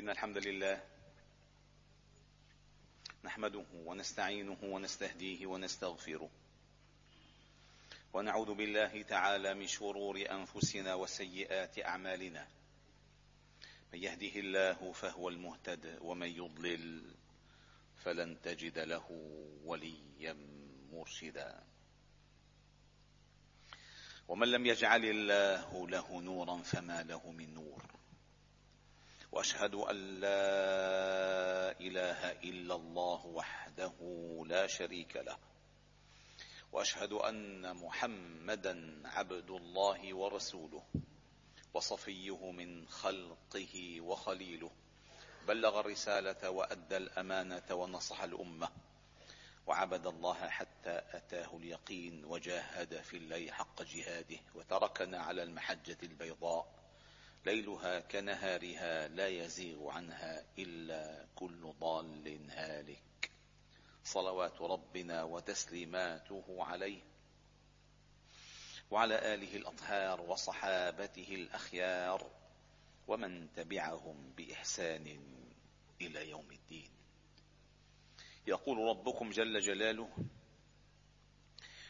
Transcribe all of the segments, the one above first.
إن الحمد لله نحمده ونستعينه ونستهديه ونستغفره ونعوذ بالله تعالى من شرور أنفسنا وسيئات أعمالنا من يهده الله فهو المهتد ومن يضلل فلن تجد له وليا مرشدا ومن لم يجعل الله له نورا فما له من نور وأشهد أن لا إله إلا الله وحده لا شريك له. وأشهد أن محمدا عبد الله ورسوله وصفيه من خلقه وخليله. بلغ الرسالة وأدى الأمانة ونصح الأمة. وعبد الله حتى أتاه اليقين وجاهد في الله حق جهاده وتركنا على المحجة البيضاء. ليلها كنهارها لا يزيغ عنها إلا كل ضال هالك. صلوات ربنا وتسليماته عليه. وعلى آله الأطهار وصحابته الأخيار ومن تبعهم بإحسان إلى يوم الدين. يقول ربكم جل جلاله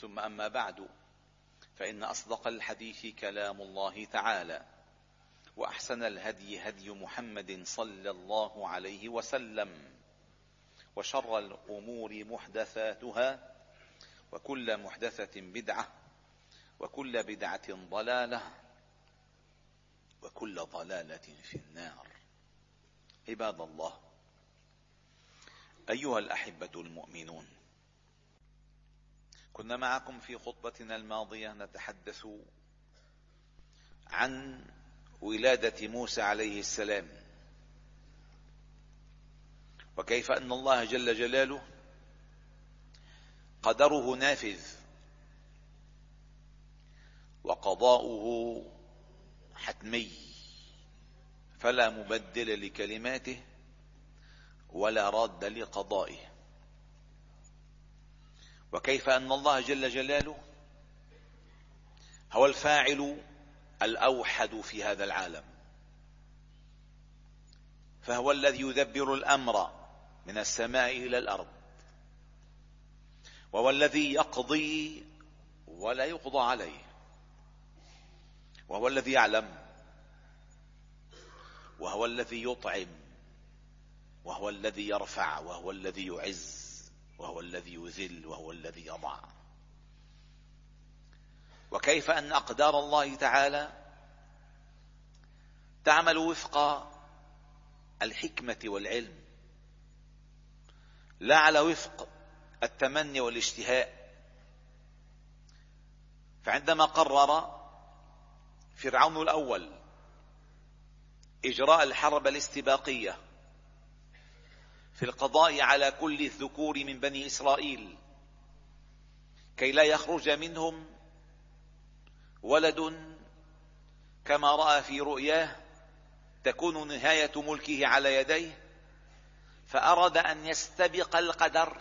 ثم أما بعد فإن أصدق الحديث كلام الله تعالى وأحسن الهدي هدي محمد صلى الله عليه وسلم وشر الأمور محدثاتها وكل محدثة بدعة وكل بدعة ضلالة وكل ضلالة في النار. عباد الله أيها الأحبة المؤمنون كنا معكم في خطبتنا الماضية نتحدث عن ولادة موسى عليه السلام. وكيف أن الله جل جلاله قدره نافذ وقضاؤه حتمي. فلا مبدل لكلماته ولا راد لقضائه. وكيف أن الله جل جلاله هو الفاعل الأوحد في هذا العالم. فهو الذي يدبر الأمر من السماء إلى الأرض. وهو الذي يقضي ولا يقضى عليه. وهو الذي يعلم. وهو الذي يطعم. وهو الذي يرفع. وهو الذي يعز. وهو الذي يذل وهو الذي يضع. وكيف أن أقدار الله تعالى تعمل وفق الحكمة والعلم؟ لا على وفق التمني والاشتهاء. فعندما قرر فرعون الأول إجراء الحرب الاستباقية في القضاء على كل الذكور من بني إسرائيل. كي لا يخرج منهم ولد كما رأى في رؤياه تكون نهاية ملكه على يديه فأراد أن يستبق القدر.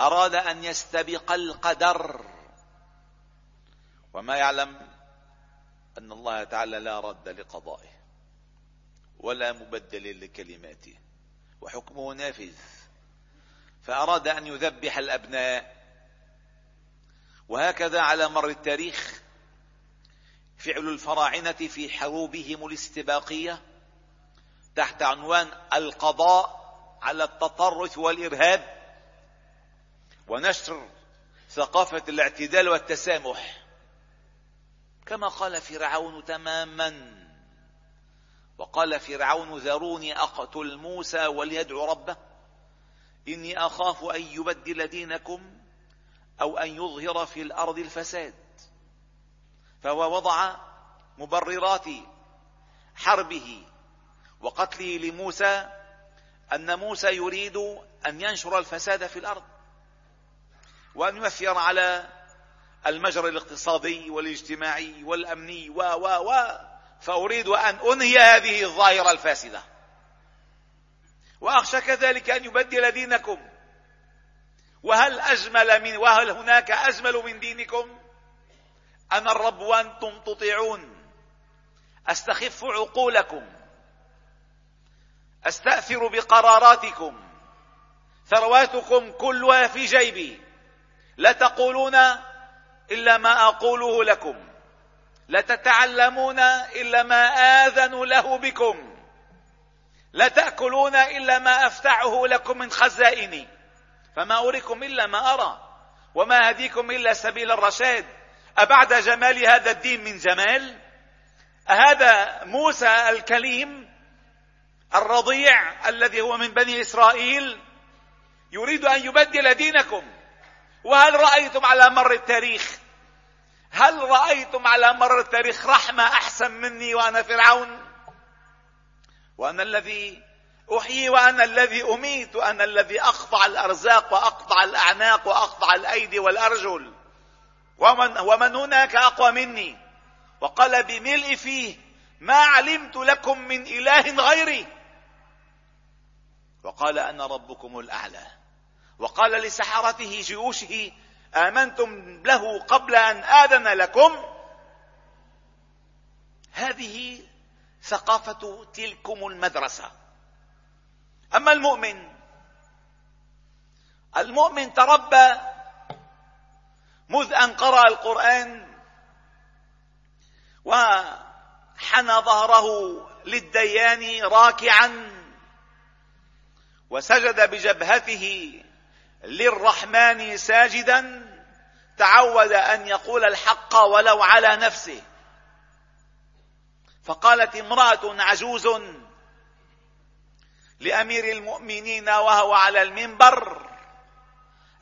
أراد أن يستبق القدر. وما يعلم أن الله تعالى لا رد لقضائه. ولا مبدل لكلماته. وحكمه نافذ. فأراد أن يذبح الأبناء. وهكذا على مر التاريخ فعل الفراعنة في حروبهم الاستباقية تحت عنوان القضاء على التطرف والإرهاب ونشر ثقافة الاعتدال والتسامح. كما قال فرعون تماما. وقال فرعون ذروني أقتل موسى وليدعو ربه؟ إني أخاف أن يبدل دينكم أو أن يظهر في الأرض الفساد. فهو وضع مبررات حربه وقتله لموسى أن موسى يريد أن ينشر الفساد في الأرض وأن يؤثر على المجرى الاقتصادي والاجتماعي والأمني و و و فأريد أن أنهي هذه الظاهرة الفاسدة. وأخشى كذلك أن يبدل دينكم. وهل أجمل من وهل هناك أجمل من دينكم؟ أنا الرب وأنتم تطيعون؟ أستخف عقولكم. أستأثر بقراراتكم. ثرواتكم كلها في جيبي. لا تقولون إلا ما أقوله لكم. لا تتعلمون إلا ما آذن له بكم. لا تاكلون إلا ما أفتعه لكم من خزائني فما أريكم إلا ما أرى وما هديكم إلا سبيل الرشاد. أبعد جمال هذا الدين من جمال؟ أهذا موسى الكليم الرضيع الذي هو من بني إسرائيل يريد أن يبدل دينكم. وهل رأيتم على مر التاريخ هل رأيتم على مر التاريخ رحمة أحسن مني وأنا فرعون؟ وأنا الذي أحيي وأنا الذي أميت وأنا الذي أقطع الأرزاق وأقطع الأعناق وأقطع الأيدي والأرجل. ومن, ومن هناك أقوى مني. وقال بملء فيه ما علمت لكم من إله غيري. وقال أنا ربكم الأعلى. وقال لسحرته جيوشه آمنتم له قبل أن آذن لكم. هذه ثقافة تلكم المدرسة. أما المؤمن المؤمن تربى مذ أن قرأ القرآن وحنى ظهره للديان راكعا وسجد بجبهته للرحمن ساجدا تعود أن يقول الحق ولو على نفسه. فقالت امرأة عجوز لأمير المؤمنين وهو على المنبر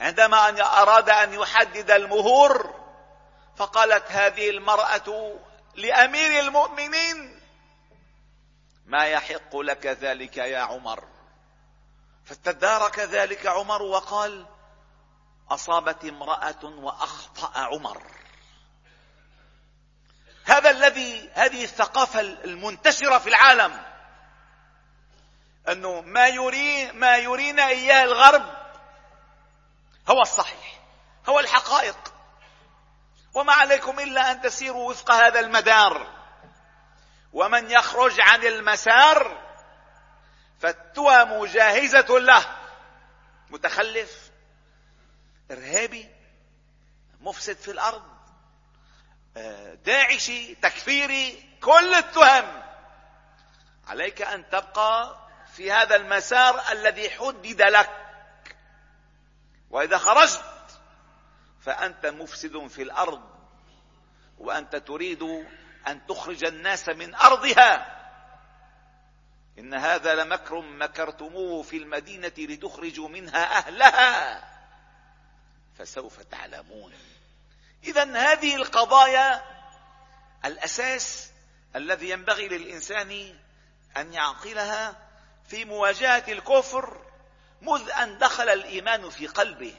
عندما أن أراد أن يحدد المهور فقالت هذه المرأة لأمير المؤمنين ما يحق لك ذلك يا عمر؟ فتدارك ذلك عمر وقال أصابت امرأة وأخطأ عمر. هذا الذي هذه الثقافة المنتشرة في العالم أنه ما يري ما يرينا إياه الغرب هو الصحيح هو الحقائق. وما عليكم إلا أن تسيروا وفق هذا المدار. ومن يخرج عن المسار فالتهم جاهزة له. متخلف إرهابي مفسد في الأرض آه، داعشي تكفيري كل التهم. عليك أن تبقى في هذا المسار الذي حدد لك. وإذا خرجت فأنت مفسد في الأرض وأنت تريد أن تخرج الناس من أرضها. إن هذا لمكر مكرتموه في المدينة لتخرجوا منها أهلها. فسوف تعلمون. إذا هذه القضايا الأساس الذي ينبغي للإنسان أن يعقلها في مواجهة الكفر مذ أن دخل الإيمان في قلبه.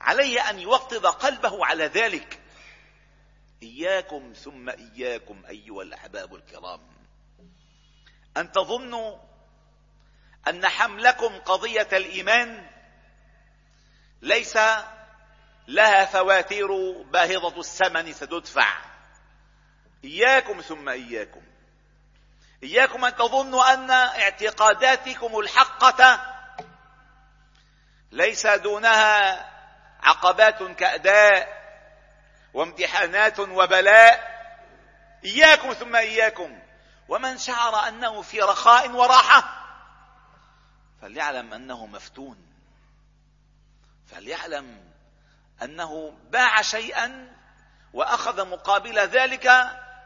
عليه أن يوطد قلبه على ذلك. إياكم ثم إياكم أيها الأحباب الكرام. أن تظنوا أن حملكم قضية الإيمان ليس لها فواتير باهظة الثمن ستدفع. إياكم ثم إياكم. إياكم أن تظنوا أن اعتقاداتكم الحقة ليس دونها عقبات كأداء وامتحانات وبلاء. إياكم ثم إياكم. ومن شعر أنه في رخاء وراحة فليعلم أنه مفتون. فليعلم أنه باع شيئا وأخذ مقابل ذلك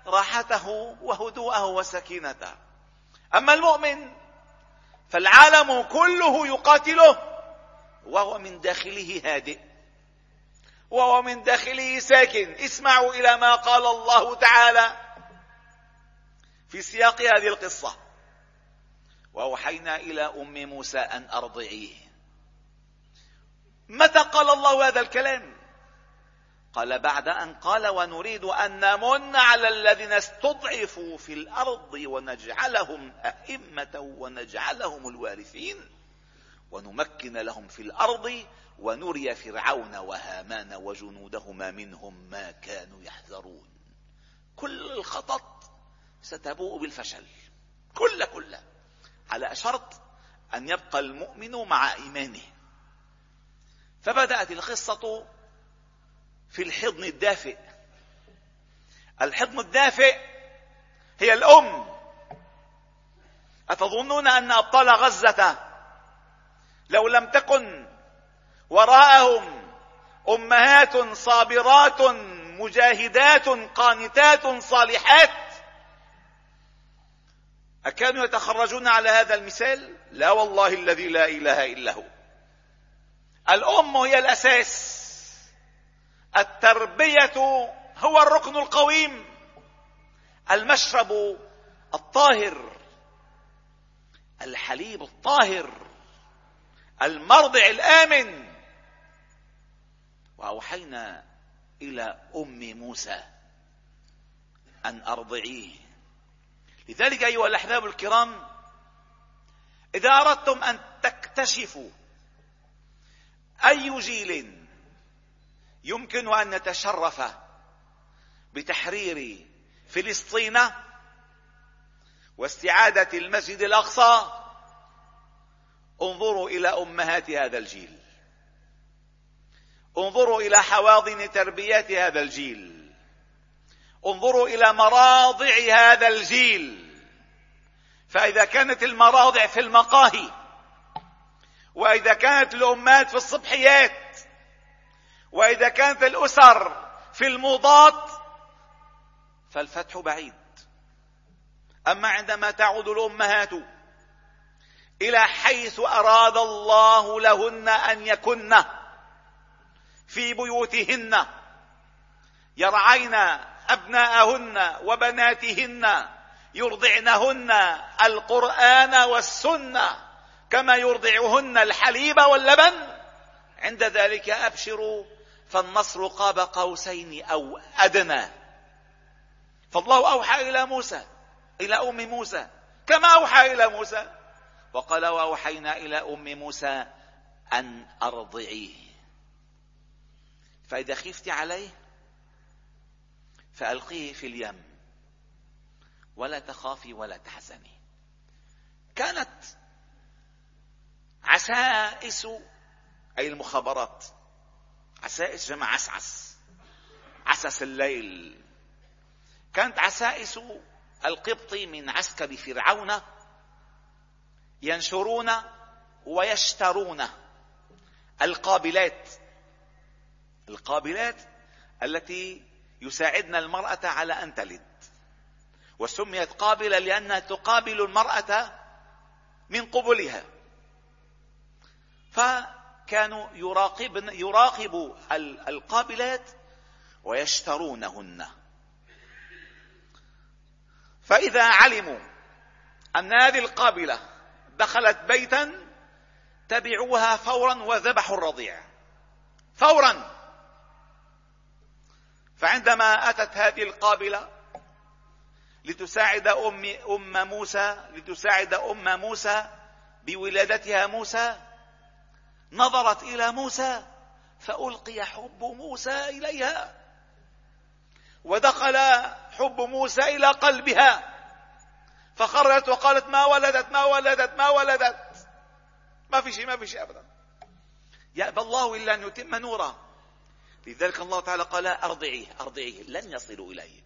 راحته وهدوءه وسكينته. أما المؤمن فالعالم كله يقاتله وهو من داخله هادئ وهو من داخله ساكن. اسمعوا إلى ما قال الله تعالى في سياق هذه القصة. وأوحينا إلى أم موسى أن أرضعيه. متى قال الله هذا الكلام؟ قال بعد أن قال ونريد أن نمن على الذين استضعفوا في الأرض ونجعلهم أئمة ونجعلهم الوارثين ونمكن لهم في الأرض ونري فرعون وهامان وجنودهما منهم ما كانوا يحذرون. كل الخطط ستبوء بالفشل. كل كل. على شرط أن يبقى المؤمن مع إيمانه. فبدأت القصة في الحضن الدافئ. الحضن الدافئ هي الأم. أتظنون أن أبطال غزة لو لم تكن وراءهم أمهات صابرات مجاهدات قانتات صالحات أكانوا يتخرجون على هذا المثال؟ لا والله الذي لا إله إلا هو. الأم هي الأساس. التربية هو الركن القويم. المشرب الطاهر. الحليب الطاهر. المرضع الآمن. وأوحينا إلى أم موسى أن أرضعيه. لذلك أيها الأحباب الكرام إذا أردتم أن تكتشفوا أي جيل يمكن أن نتشرف بتحرير فلسطين واستعادة المسجد الأقصى انظروا إلى أمهات هذا الجيل. انظروا إلى حواضن تربية هذا الجيل. انظروا إلى مراضع هذا الجيل. فإذا كانت المراضع في المقاهي وإذا كانت الأمات في الصبحيات وإذا كانت الأسر في الموضات فالفتح بعيد. أما عندما تعود الأمهات إلى حيث أراد الله لهن أن يكن في بيوتهن يرعين أبناءهن وبناتهن يرضعنهن القرآن والسنة كما يرضعهن الحليب واللبن. عند ذلك أبشروا فالنصر قاب قوسين أو أدنى. فالله أوحى إلى موسى إلى أم موسى كما أوحى إلى موسى. وقال وأوحينا إلى أم موسى أن أرضعيه. فإذا خفت عليه فألقيه في اليم. ولا تخافي ولا تحزني. كانت عسائس أي المخابرات عسائس جمع عسعس عسس الليل. كانت عسائس القبط من عسكر فرعون ينشرون ويشترون القابلات. القابلات التي يساعدن المرأة على أن تلد. وسميت قابلة لأنها تقابل المرأة من قبلها. فكانوا يراقبن يراقبوا القابلات ويشترونهن. فإذا علموا أن هذه القابلة دخلت بيتا تبعوها فورا وذبحوا الرضيع. فورا. فعندما أتت هذه القابلة لتساعد أم, أم موسى لتساعد أم موسى بولادتها موسى نظرت إلى موسى فألقي حب موسى إليها ودخل حب موسى إلى قلبها فخرجت وقالت ما ولدت ما ولدت ما ولدت ما في شيء ما في شيء أبدا. يأبى الله إلا أن يتم نوره. لذلك الله تعالى قال أرضعيه أرضعيه لن يصلوا إليه.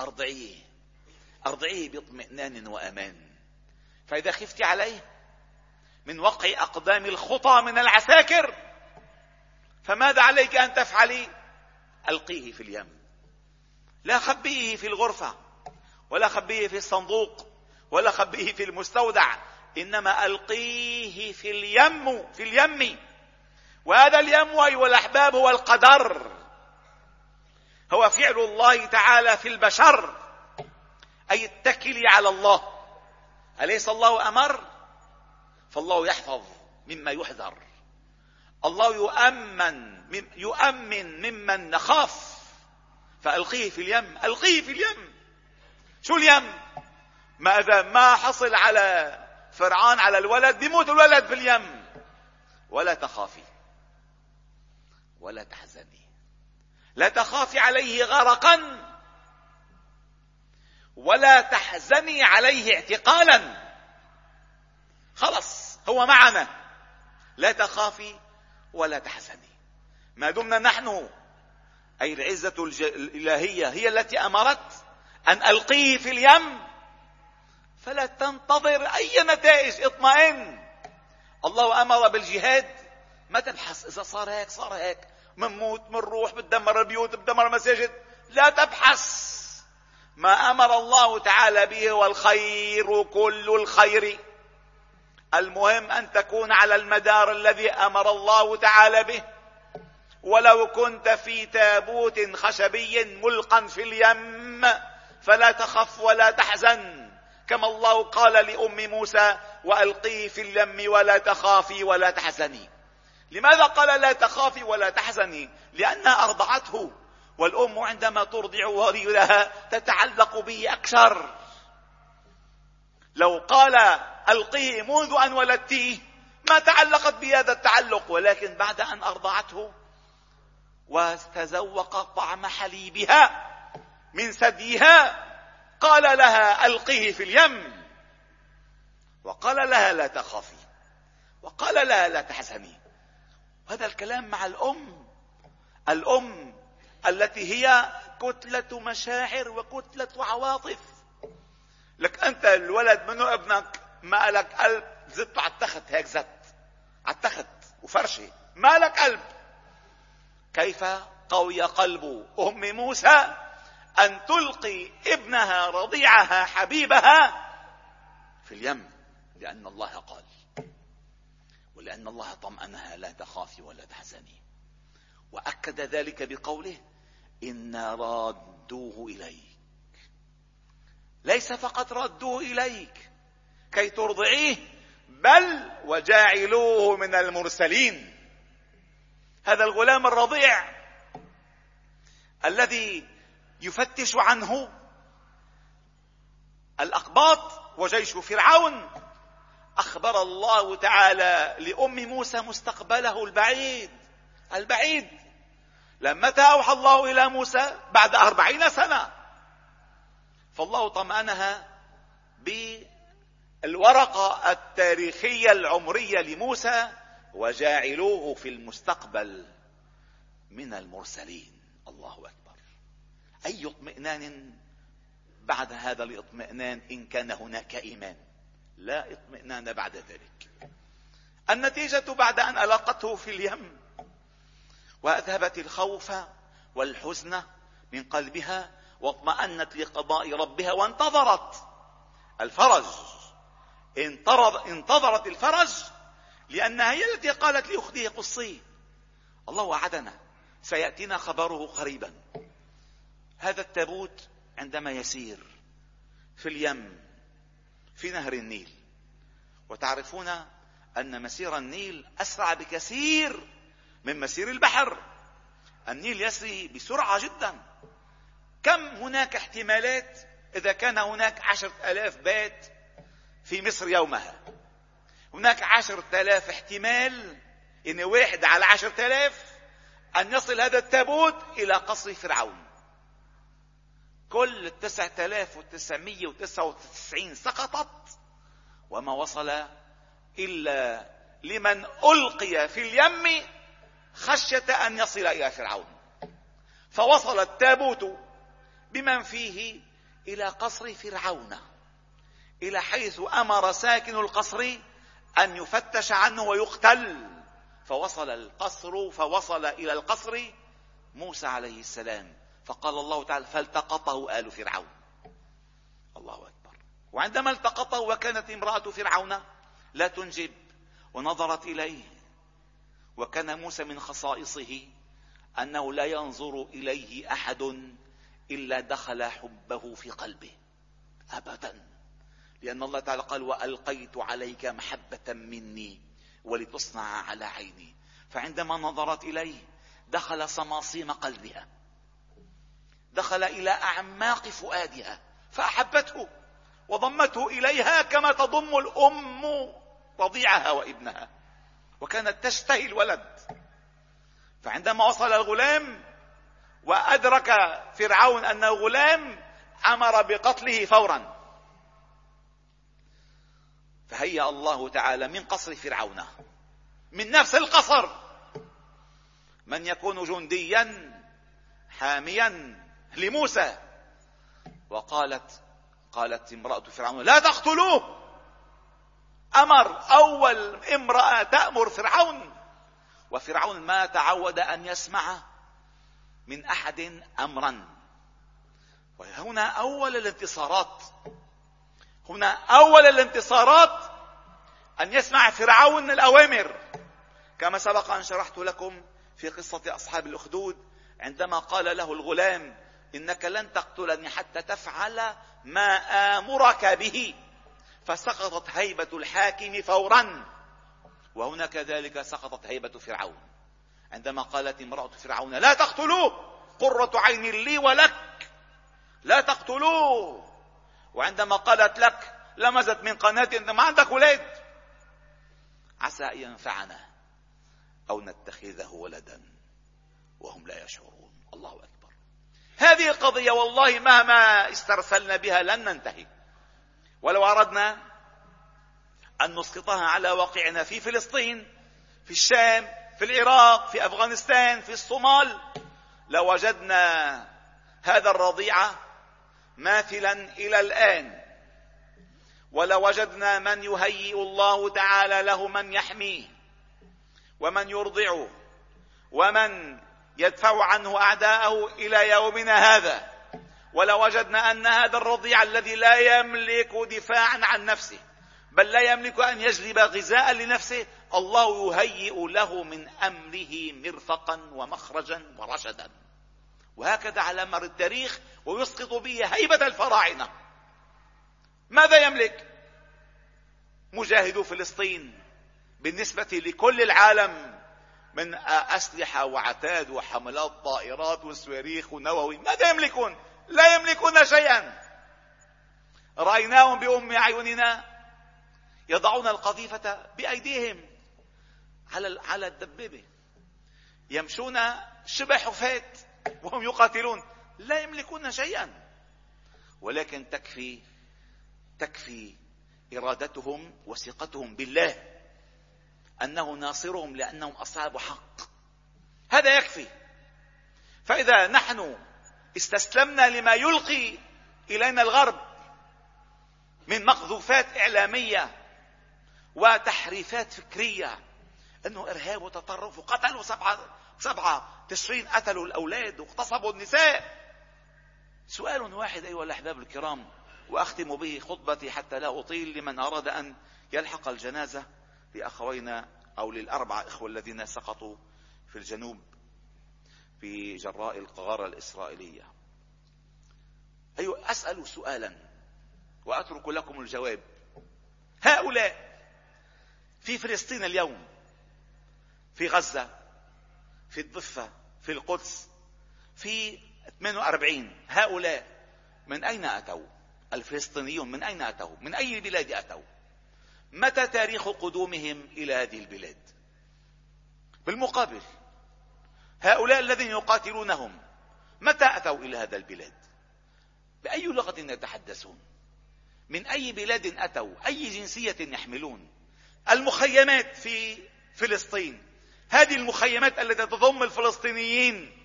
أرضعيه أرضعيه باطمئنان وأمان. فإذا خفت عليه من وقع أقدام الخطى من العساكر فماذا عليك أن تفعلي ألقيه في اليم. لا خبيه في الغرفة ولا خبيه في الصندوق ولا خبيه في المستودع إنما ألقيه في اليم في اليم. وهذا اليم أيها الأحباب هو القدر. هو فعل الله تعالى في البشر. أي اتكلي على الله. أليس الله أمر؟ فالله يحفظ مما يحذر. الله يؤمن يؤمن ممن نخاف. فألقيه في اليم. ألقيه في اليم. شو اليم؟ ما إذا ما حصل على فرعان على الولد بيموت الولد في اليم ولا تخافي. ولا تحزني. لا تخافي عليه غرقا ولا تحزني عليه اعتقالا. خلص هو معنا. لا تخافي ولا تحزني. ما دمنا نحن. أي العزة الإلهية هي التي أمرت أن ألقيه في اليم. فلا تنتظر أي نتائج إطمئن. الله أمر بالجهاد. ما تبحث إذا صار هيك صار هيك. منموت منروح بتدمر البيوت بتدمر المساجد. لا تبحث. ما أمر الله تعالى به والخير كل الخير. المهم أن تكون على المدار الذي أمر الله تعالى به. ولو كنت في تابوت خشبي ملقا في اليم فلا تخف ولا تحزن. كما الله قال لأم موسى والقيه في اليم ولا تخافي ولا تحزني. لماذا قال لا تخافي ولا تحزني؟ لانها أرضعته والأم عندما ترضع وليدها تتعلق به أكثر. لو قال ألقيه منذ أن ولدتيه ما تعلقت بهذا التعلق ولكن بعد أن أرضعته وتذوق طعم حليبها من ثديها قال لها ألقيه في اليم. وقال لها لا تخافي. وقال لها لا تحزني. هذا الكلام مع الأم. الأم التي هي كتلة مشاعر وكتلة عواطف. لك أنت الولد منه ابنك؟ ما لك قلب. زدته على التخت هيك زت على التخت وفرشة. ما لك قلب. كيف قوي قلب أم موسى أن تلقي ابنها رضيعها حبيبها في اليم لأن الله قال ولان الله طمأنها لا تخافي ولا تحزني. وأكد ذلك بقوله إنا رادوه إليك. ليس فقط ردوه إليك كي ترضعيه بل وجاعلوه من المرسلين. هذا الغلام الرضيع الذي يفتش عنه الأقباط وجيش فرعون أخبر الله تعالى لأم موسى مستقبله البعيد. البعيد. لما أوحى الله إلى موسى بعد أربعين سنة. فالله طمأنها بالورقة التاريخية العمرية لموسى وجاعلوه في المستقبل من المرسلين. الله أكبر. أي اطمئنان بعد هذا الاطمئنان إن كان هناك إيمان؟ لا اطمئنان بعد ذلك. النتيجة بعد أن القته في اليم وأذهبت الخوف والحزن من قلبها واطمأنت لقضاء ربها وانتظرت الفرج. انتظرت الفرج لأنها هي التي قالت لأخته قصي. الله وعدنا سيأتينا خبره قريبا. هذا التابوت عندما يسير في اليم في نهر النيل. وتعرفون أن مسير النيل أسرع بكثير من مسير البحر. النيل يسري بسرعة جدا. كم هناك احتمالات إذا كان هناك عشرة آلاف بيت في مصر يومها؟ هناك عشرة آلاف احتمال إن واحد على عشرة آلاف أن يصل هذا التابوت إلى قصر فرعون. كل التسعة آلاف وتسعمية وتسعة وتسعين سقطت وما وصل إلا لمن ألقي في اليم خشية أن يصل إلى فرعون. فوصل التابوت بمن فيه إلى قصر فرعون إلى حيث أمر ساكن القصر أن يفتش عنه ويقتل. فوصل القصر فوصل إلى القصر موسى عليه السلام. فقال الله تعالى فالتقطه آل فرعون. الله أكبر. وعندما التقطه وكانت امرأة فرعون لا تنجب ونظرت إليه. وكان موسى من خصائصه أنه لا ينظر إليه أحد إلا دخل حبه في قلبه. ابدا. لأن الله تعالى قال وألقيت عليك محبة مني ولتصنع على عيني. فعندما نظرت إليه دخل صماصيم قلبها. دخل إلى أعماق فؤادها فأحبته وضمته إليها كما تضم الأم رضيعها وابنها وكانت تشتهي الولد. فعندما وصل الغلام وأدرك فرعون انه غلام أمر بقتله فورا فهيأ الله تعالى من قصر فرعون من نفس القصر من يكون جنديا حاميا لموسى. وقالت قالت امرأة فرعون لا تقتلوه. أمر أول امرأة تأمر فرعون. وفرعون ما تعود أن يسمع من أحد أمرا. وهنا أول الانتصارات. هنا أول الانتصارات أن يسمع فرعون الأوامر. كما سبق أن شرحت لكم في قصة أصحاب الأخدود عندما قال له الغلام إنك لن تقتلني حتى تفعل ما آمرك به. فسقطت هيبة الحاكم فورا. وهنا كذلك سقطت هيبة فرعون. عندما قالت امرأة فرعون لا تقتلوه. قرة عين لي ولك. لا تقتلوه. وعندما قالت لك لمزت من قناة انت ما عندك ولاد عسى أن ينفعنا أو نتخذه ولدا وهم لا يشعرون. الله أكبر. هذه القضية والله مهما استرسلنا بها لن ننتهي. ولو أردنا أن نسقطها على واقعنا في فلسطين في الشام في العراق في أفغانستان في الصومال لوجدنا هذا الرضيع ماثلا إلى الآن. ولوجدنا من يهيئ الله تعالى له من يحميه ومن يرضعه ومن يدفع عنه أعداءه إلى يومنا هذا. ولوجدنا أن هذا الرضيع الذي لا يملك دفاعا عن نفسه بل لا يملك أن يجلب غذاء لنفسه الله يهيئ له من أمره مرفقا ومخرجا ورشدا. وهكذا على مر التاريخ ويسقط به هيبة الفراعنة. ماذا يملك؟ مجاهدو فلسطين بالنسبة لكل العالم. من أسلحة وعتاد وحملات طائرات وصواريخ ونووي. ماذا يملكون؟ لا يملكون شيئا. رأيناهم بأم أعيننا يضعون القذيفة بأيديهم على على الدبابة. يمشون شبه حفاة وهم يقاتلون. لا يملكون شيئا. ولكن تكفي تكفي إرادتهم وثقتهم بالله. أنه ناصرهم لأنهم أصحاب حق. هذا يكفي. فإذا نحن استسلمنا لما يلقي إلينا الغرب من مقذوفات إعلامية وتحريفات فكرية أنه إرهاب وتطرف وقتلوا سبعة سبعة تشرين قتلوا الأولاد واغتصبوا النساء. سؤال واحد أيها الأحباب الكرام وأختم به خطبتي حتى لا أطيل لمن أراد أن يلحق الجنازة. لأخوينا أو للأربعة إخوة الذين سقطوا في الجنوب في جراء القغارة الإسرائيلية. أيوة أسأل سؤالا وأترك لكم الجواب. هؤلاء في فلسطين اليوم في غزة في الضفة في القدس في 48 هؤلاء من أين أتوا؟ الفلسطينيون من أين أتوا؟ من أي بلاد أتوا؟ متى تاريخ قدومهم إلى هذه البلاد؟ بالمقابل. هؤلاء الذين يقاتلونهم متى أتوا إلى هذا البلاد؟ بأي لغة يتحدثون؟ من أي بلاد أتوا؟ أي جنسية يحملون؟ المخيمات في فلسطين. هذه المخيمات التي تضم الفلسطينيين.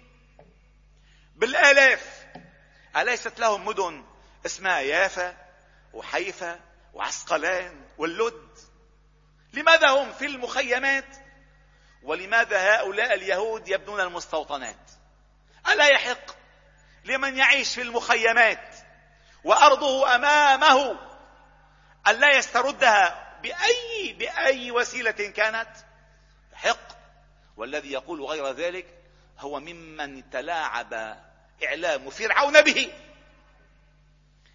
بالآلاف. أليست لهم مدن اسمها يافا وحيفا وعسقلان واللد. لماذا هم في المخيمات؟ ولماذا هؤلاء اليهود يبنون المستوطنات؟ ألا يحق لمن يعيش في المخيمات وأرضه أمامه الا يستردها بأي بأي وسيلة كانت؟ يحق. والذي يقول غير ذلك هو ممن تلاعب إعلام فرعون به.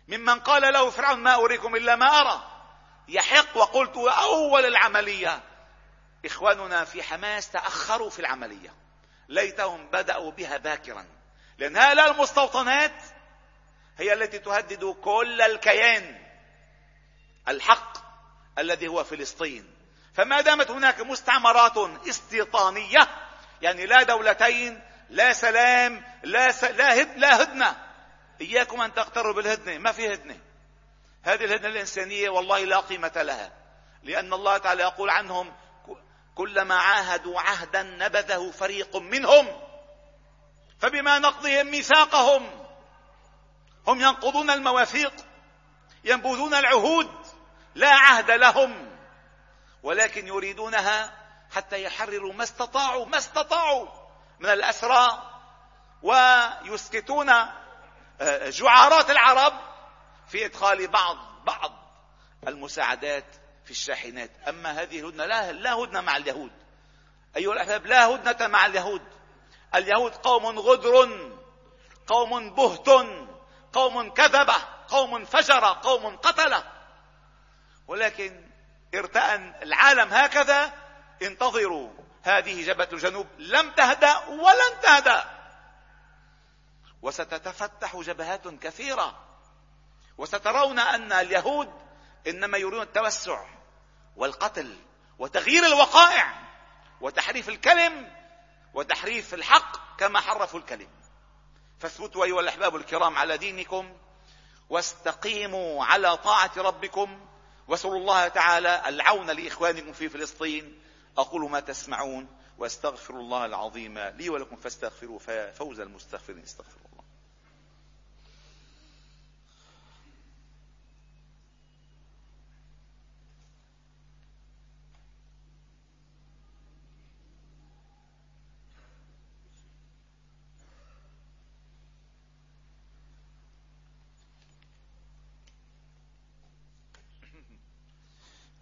ممن قال له فرعون ما أريكم إلا ما أرى. يحق وقلت أول العملية. إخواننا في حماس تأخروا في العملية. ليتهم بدأوا بها باكرا. لأن هؤلاء المستوطنات هي التي تهدد كل الكيان. الحق الذي هو فلسطين. فما دامت هناك مستعمرات استيطانية يعني لا دولتين لا سلام لا س... لا, هد... لا هدنة. إياكم أن تغتروا بالهدنة ما في هدنة. هذه الهدنة الإنسانية والله لا قيمة لها. لأن الله تعالى يقول عنهم كلما عاهدوا عهدا نبذه فريق منهم فبما نقضهم ميثاقهم هم ينقضون المواثيق ينبذون العهود لا عهد لهم ولكن يريدونها حتى يحرروا ما استطاعوا ما استطاعوا من الأسرى ويسكتون جعارات العرب في إدخال بعض بعض المساعدات في الشاحنات. أما هذه الهدنة لا لا هدنة مع اليهود. أيها الأحباب لا هدنة مع اليهود. اليهود قوم غدر قوم بهت قوم كذبه قوم فجر قوم قتل. ولكن ارتأن العالم هكذا انتظروا هذه جبهة الجنوب لم تهدأ ولن تهدأ. وستتفتح جبهات كثيرة. وسترون أن اليهود إنما يريدون التوسع والقتل وتغيير الوقائع وتحريف الكلم وتحريف الحق كما حرفوا الكلم. فاثبتوا أيها الأحباب الكرام على دينكم واستقيموا على طاعة ربكم. واسألوا الله تعالى العون لإخوانكم في فلسطين. أقول ما تسمعون واستغفر الله العظيم لي ولكم فاستغفروا فوز المستغفرين. استغفروا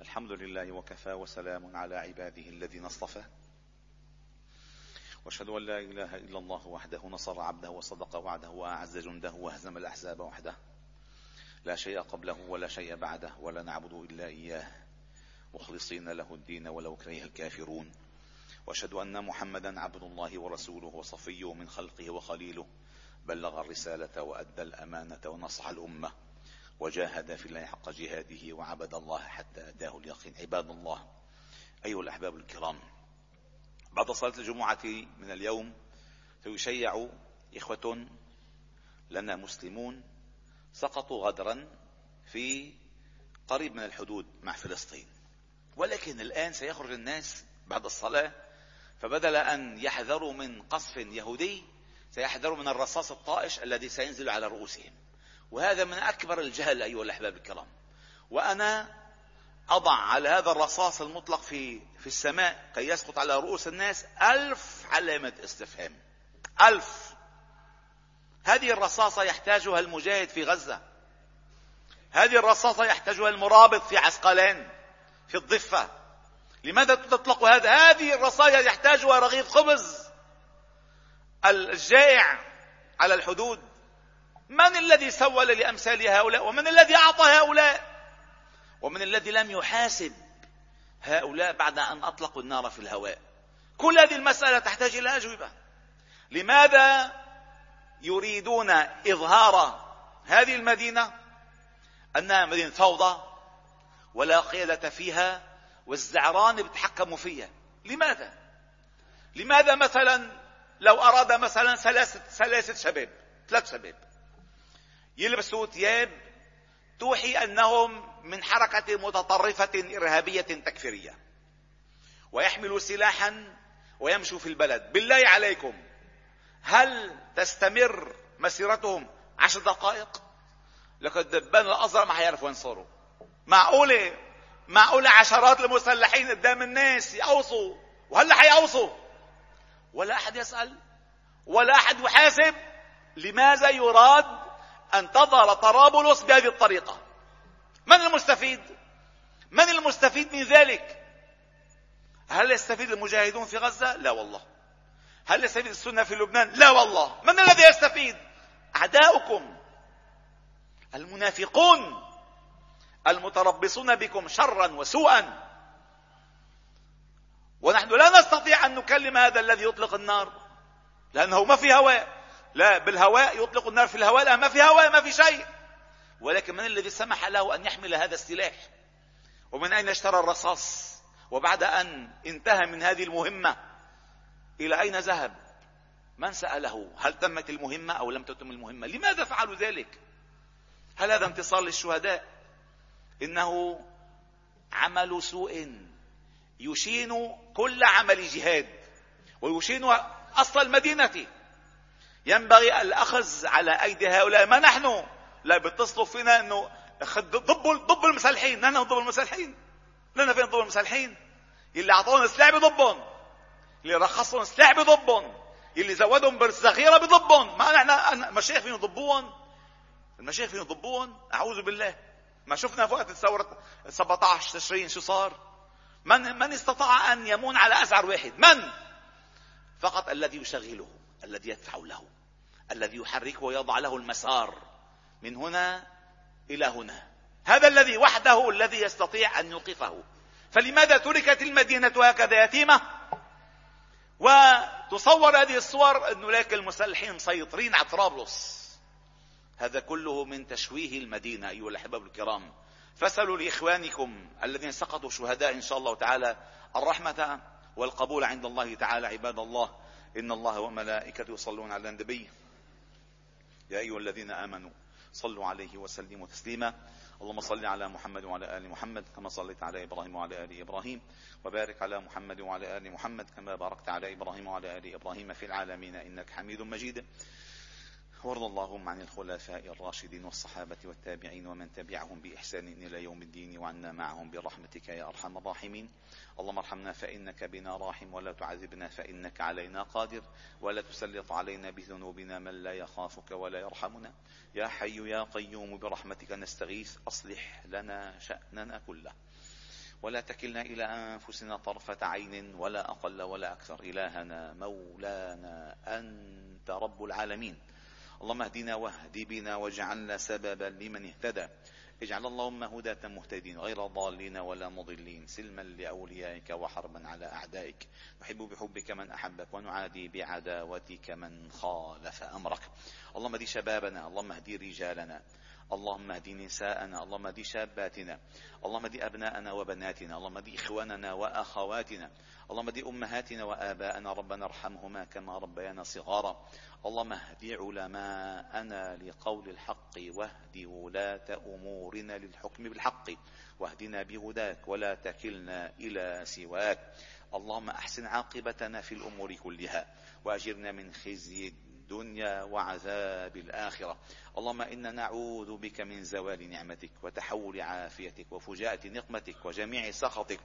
الحمد لله وكفى وسلام على عباده الذين اصطفى. واشهد أن لا إله إلا الله وحده نصر عبده وصدق وعده وأعز جنده وهزم الأحزاب وحده. لا شيء قبله ولا شيء بعده ولا نعبد إلا إياه. مخلصين له الدين ولو كره الكافرون. وأشهد أن محمدا عبد الله ورسوله وصفيه من خلقه وخليله. بلغ الرسالة وأدى الأمانة ونصح الأمة. وجاهد في الله حق جهاده وعبد الله حتى أتاه اليقين. عباد الله أيها الأحباب الكرام بعد صلاة الجمعة من اليوم سيشيع إخوة لنا مسلمون سقطوا غدرا في قريب من الحدود مع فلسطين. ولكن الآن سيخرج الناس بعد الصلاة فبدل أن يحذروا من قصف يهودي سيحذروا من الرصاص الطائش الذي سينزل على رؤوسهم. وهذا من أكبر الجهل أيها الأحباب الكرام. وأنا أضع على هذا الرصاص المطلق في في السماء كي يسقط على رؤوس الناس ألف علامة استفهام. ألف. هذه الرصاصة يحتاجها المجاهد في غزة. هذه الرصاصة يحتاجها المرابط في عسقلان في الضفة. لماذا تطلق هذا؟ هذه الرصاصة يحتاجها رغيف خبز الجائع على الحدود. من الذي سول لأمثال هؤلاء ومن الذي أعطى هؤلاء؟ ومن الذي لم يحاسب هؤلاء بعد أن أطلقوا النار في الهواء. كل هذه المسألة تحتاج إلى أجوبة. لماذا يريدون إظهار هذه المدينة؟ أنها مدينة فوضى ولا قيادة فيها والزعران بيتحكموا فيها. لماذا؟ لماذا مثلا لو أراد مثلا ثلاثة ثلاثة شباب ثلاث شباب يلبسوا ثياب توحي أنهم من حركة متطرفة إرهابية تكفيرية. ويحملوا سلاحا ويمشوا في البلد. بالله عليكم هل تستمر مسيرتهم عشر دقائق؟ لقد دبان الأزرق ما حيعرفوا ينصروا معقولة؟ معقولة عشرات المسلحين قدام الناس يوصوا وهلا حيوصوا ولا أحد يسأل ولا أحد يحاسب. لماذا يراد أن تظهر طرابلس بهذه الطريقة. من المستفيد؟ من المستفيد من ذلك؟ هل يستفيد المجاهدون في غزة؟ لا والله. هل يستفيد السنة في لبنان؟ لا والله. من الذي يستفيد؟ أعداؤكم. المنافقون. المتربصون بكم شرا وسوءا. ونحن لا نستطيع أن نكلم هذا الذي يطلق النار. لأنه ما في هواء. لا بالهواء يطلق النار في الهواء لا ما في هواء ما في شيء. ولكن من الذي سمح له أن يحمل هذا السلاح؟ ومن أين اشترى الرصاص؟ وبعد أن انتهى من هذه المهمة إلى أين ذهب؟ من سأله هل تمت المهمة أو لم تتم المهمة؟ لماذا فعلوا ذلك؟ هل هذا انتصار للشهداء؟ إنه عمل سوء. يشين كل عمل جهاد ويشين أصل المدينة. ينبغي الأخذ على أيدي هؤلاء. ما نحن؟ لا بيتصلوا فينا إنه ضبوا ضبوا المسلحين. نحن ضب المسلحين. لنا فين ضب المسلحين. اللي أعطونا سلاح بضبهم اللي رخصهم سلاح بضبهم اللي زودهم بالصغيره بضبهم ما نحن المشايخ فيهم يضبوهم. المشايخ فيهم يضبوهم. أعوذ بالله. ما شفنا في وقت الثورة 17 تشرين شو صار؟ من من استطاع أن يمون على أزعر واحد؟ من؟ فقط الذي يشغله. الذي يدفع له الذي يحركه ويضع له المسار من هنا إلى هنا. هذا الذي وحده الذي يستطيع أن يوقفه. فلماذا تركت المدينة هكذا يتيمة؟ وتصور هذه الصور انه لك المسلحين مسيطرين على طرابلس. هذا كله من تشويه المدينة أيها الأحباب الكرام. فاسألوا لإخوانكم الذين سقطوا شهداء إن شاء الله تعالى الرحمة والقبول عند الله تعالى عباد الله. إن الله وملائكته يصلون على النبي. يا أيها الذين آمنوا صلوا عليه وسلموا تسليما. اللهم صل على محمد وعلى آل محمد كما صليت على إبراهيم وعلى آل إبراهيم. وبارك على محمد وعلى آل محمد كما باركت على إبراهيم وعلى آل إبراهيم في العالمين إنك حميد مجيد. وارض اللهم عن الخلفاء الراشدين والصحابة والتابعين ومن تبعهم بإحسان إلى يوم الدين وعنا معهم برحمتك يا أرحم الراحمين. اللهم ارحمنا فإنك بنا راحم ولا تعذبنا فإنك علينا قادر ولا تسلط علينا بذنوبنا من لا يخافك ولا يرحمنا. يا حي يا قيوم برحمتك نستغيث أصلح لنا شأننا كله. ولا تكلنا إلى أنفسنا طرفة عين ولا أقل ولا أكثر. إلهنا مولانا أنت رب العالمين. اللهم اهدنا واهد بنا واجعلنا سببا لمن اهتدى. اجعل اللهم هداة مهتدين غير ضالين ولا مضلين سلما لأوليائك وحربا على أعدائك. نحب بحبك من أحبك ونعادي بعداوتك من خالف أمرك. اللهم اهدي شبابنا اللهم اهدي رجالنا. اللهم اهد نساءنا اللهم اهد شاباتنا اللهم اهد أبناءنا وبناتنا اللهم اهد إخواننا وأخواتنا اللهم اهد أمهاتنا وآباءنا ربنا ارحمهما كما ربيانا صغارا. اللهم اهد علماءنا لقول الحق واهد ولاة أمورنا للحكم بالحق واهدنا بهداك ولا تكلنا إلى سواك. اللهم أحسن عاقبتنا في الأمور كلها وأجرنا من خزي الدنيا وعذاب الآخرة. اللهم إنا نعوذ بك من زوال نعمتك وتحول عافيتك وفجاءة نقمتك وجميع سخطك.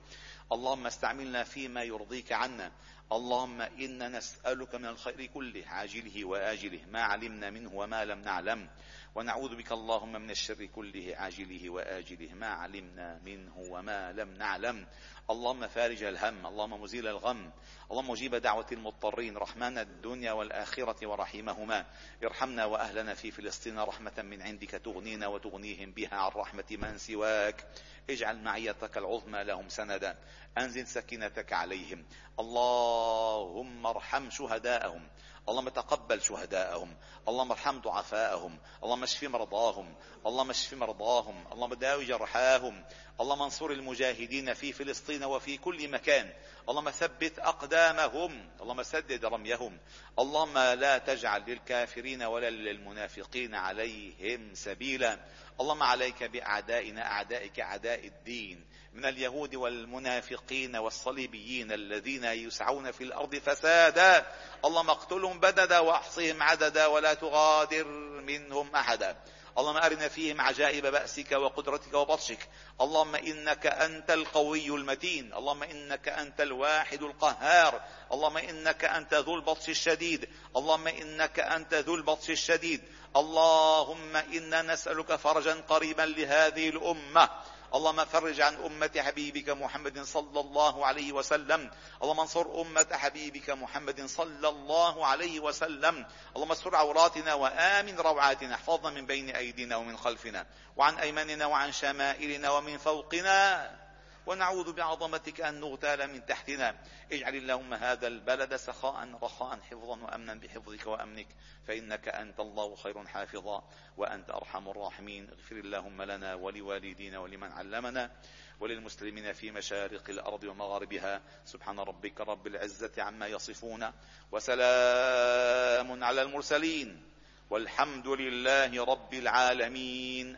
اللهم استعملنا فيما يرضيك عنا. اللهم إنا نسألك من الخير كله عاجله وآجله ما علمنا منه وما لم نعلم. ونعوذ بك اللهم من الشر كله عاجله وآجله ما علمنا منه وما لم نعلم. اللهم فارج الهم اللهم مزيل الغم. اللهم مجيب دعوة المضطرين رحمن الدنيا والآخرة ورحيمهما ارحمنا وأهلنا في فلسطين رحمة من عندك تغنينا وتغنيهم بها عن رحمة من سواك. اجعل معيتك العظمى لهم سندا. أنزل سكينتك عليهم. اللهم ارحم شهداءهم. اللهم تقبل شهداءهم. اللهم ارحم ضعفاءهم. اللهم اشف مرضاهم. اللهم اشف مرضاهم. اللهم داوي جرحاهم. اللهم انصر المجاهدين في فلسطين وفي كل مكان. اللهم ثبت أقدامهم. اللهم سدد رميهم. اللهم لا تجعل للكافرين ولا للمنافقين عليهم سبيلا. اللهم عليك بأعدائنا أعدائك أعداء الدين. من اليهود والمنافقين والصليبيين الذين يسعون في الأرض فسادا. اللهم اقتلهم بددا واحصهم عددا ولا تغادر منهم أحدا. اللهم أرنا فيهم عجائب بأسك وقدرتك وبطشك. اللهم إنك أنت القوي المتين. اللهم إنك أنت الواحد القهار. اللهم إنك أنت ذو البطش الشديد. اللهم إنك أنت ذو البطش الشديد. اللهم إنا نسألك فرجا قريبا لهذه الأمة. اللهم فرج عن أمة حبيبك محمد صلى الله عليه وسلم. اللهم انصر أمة حبيبك محمد صلى الله عليه وسلم. اللهم استر عوراتنا وآمن روعاتنا. احفظنا من بين أيدينا ومن خلفنا. وعن أيماننا وعن شمائلنا ومن فوقنا. ونعوذ بعظمتك أن نغتال من تحتنا. اجعل اللهم هذا البلد سخاء رخاء حفظا وأمنا بحفظك وأمنك. فإنك أنت الله خير حافظا وأنت أرحم الراحمين. اغفر اللهم لنا ولوالدينا ولمن علمنا وللمسلمين في مشارق الأرض ومغاربها. سبحان ربك رب العزة عما يصفون وسلام على المرسلين. والحمد لله رب العالمين.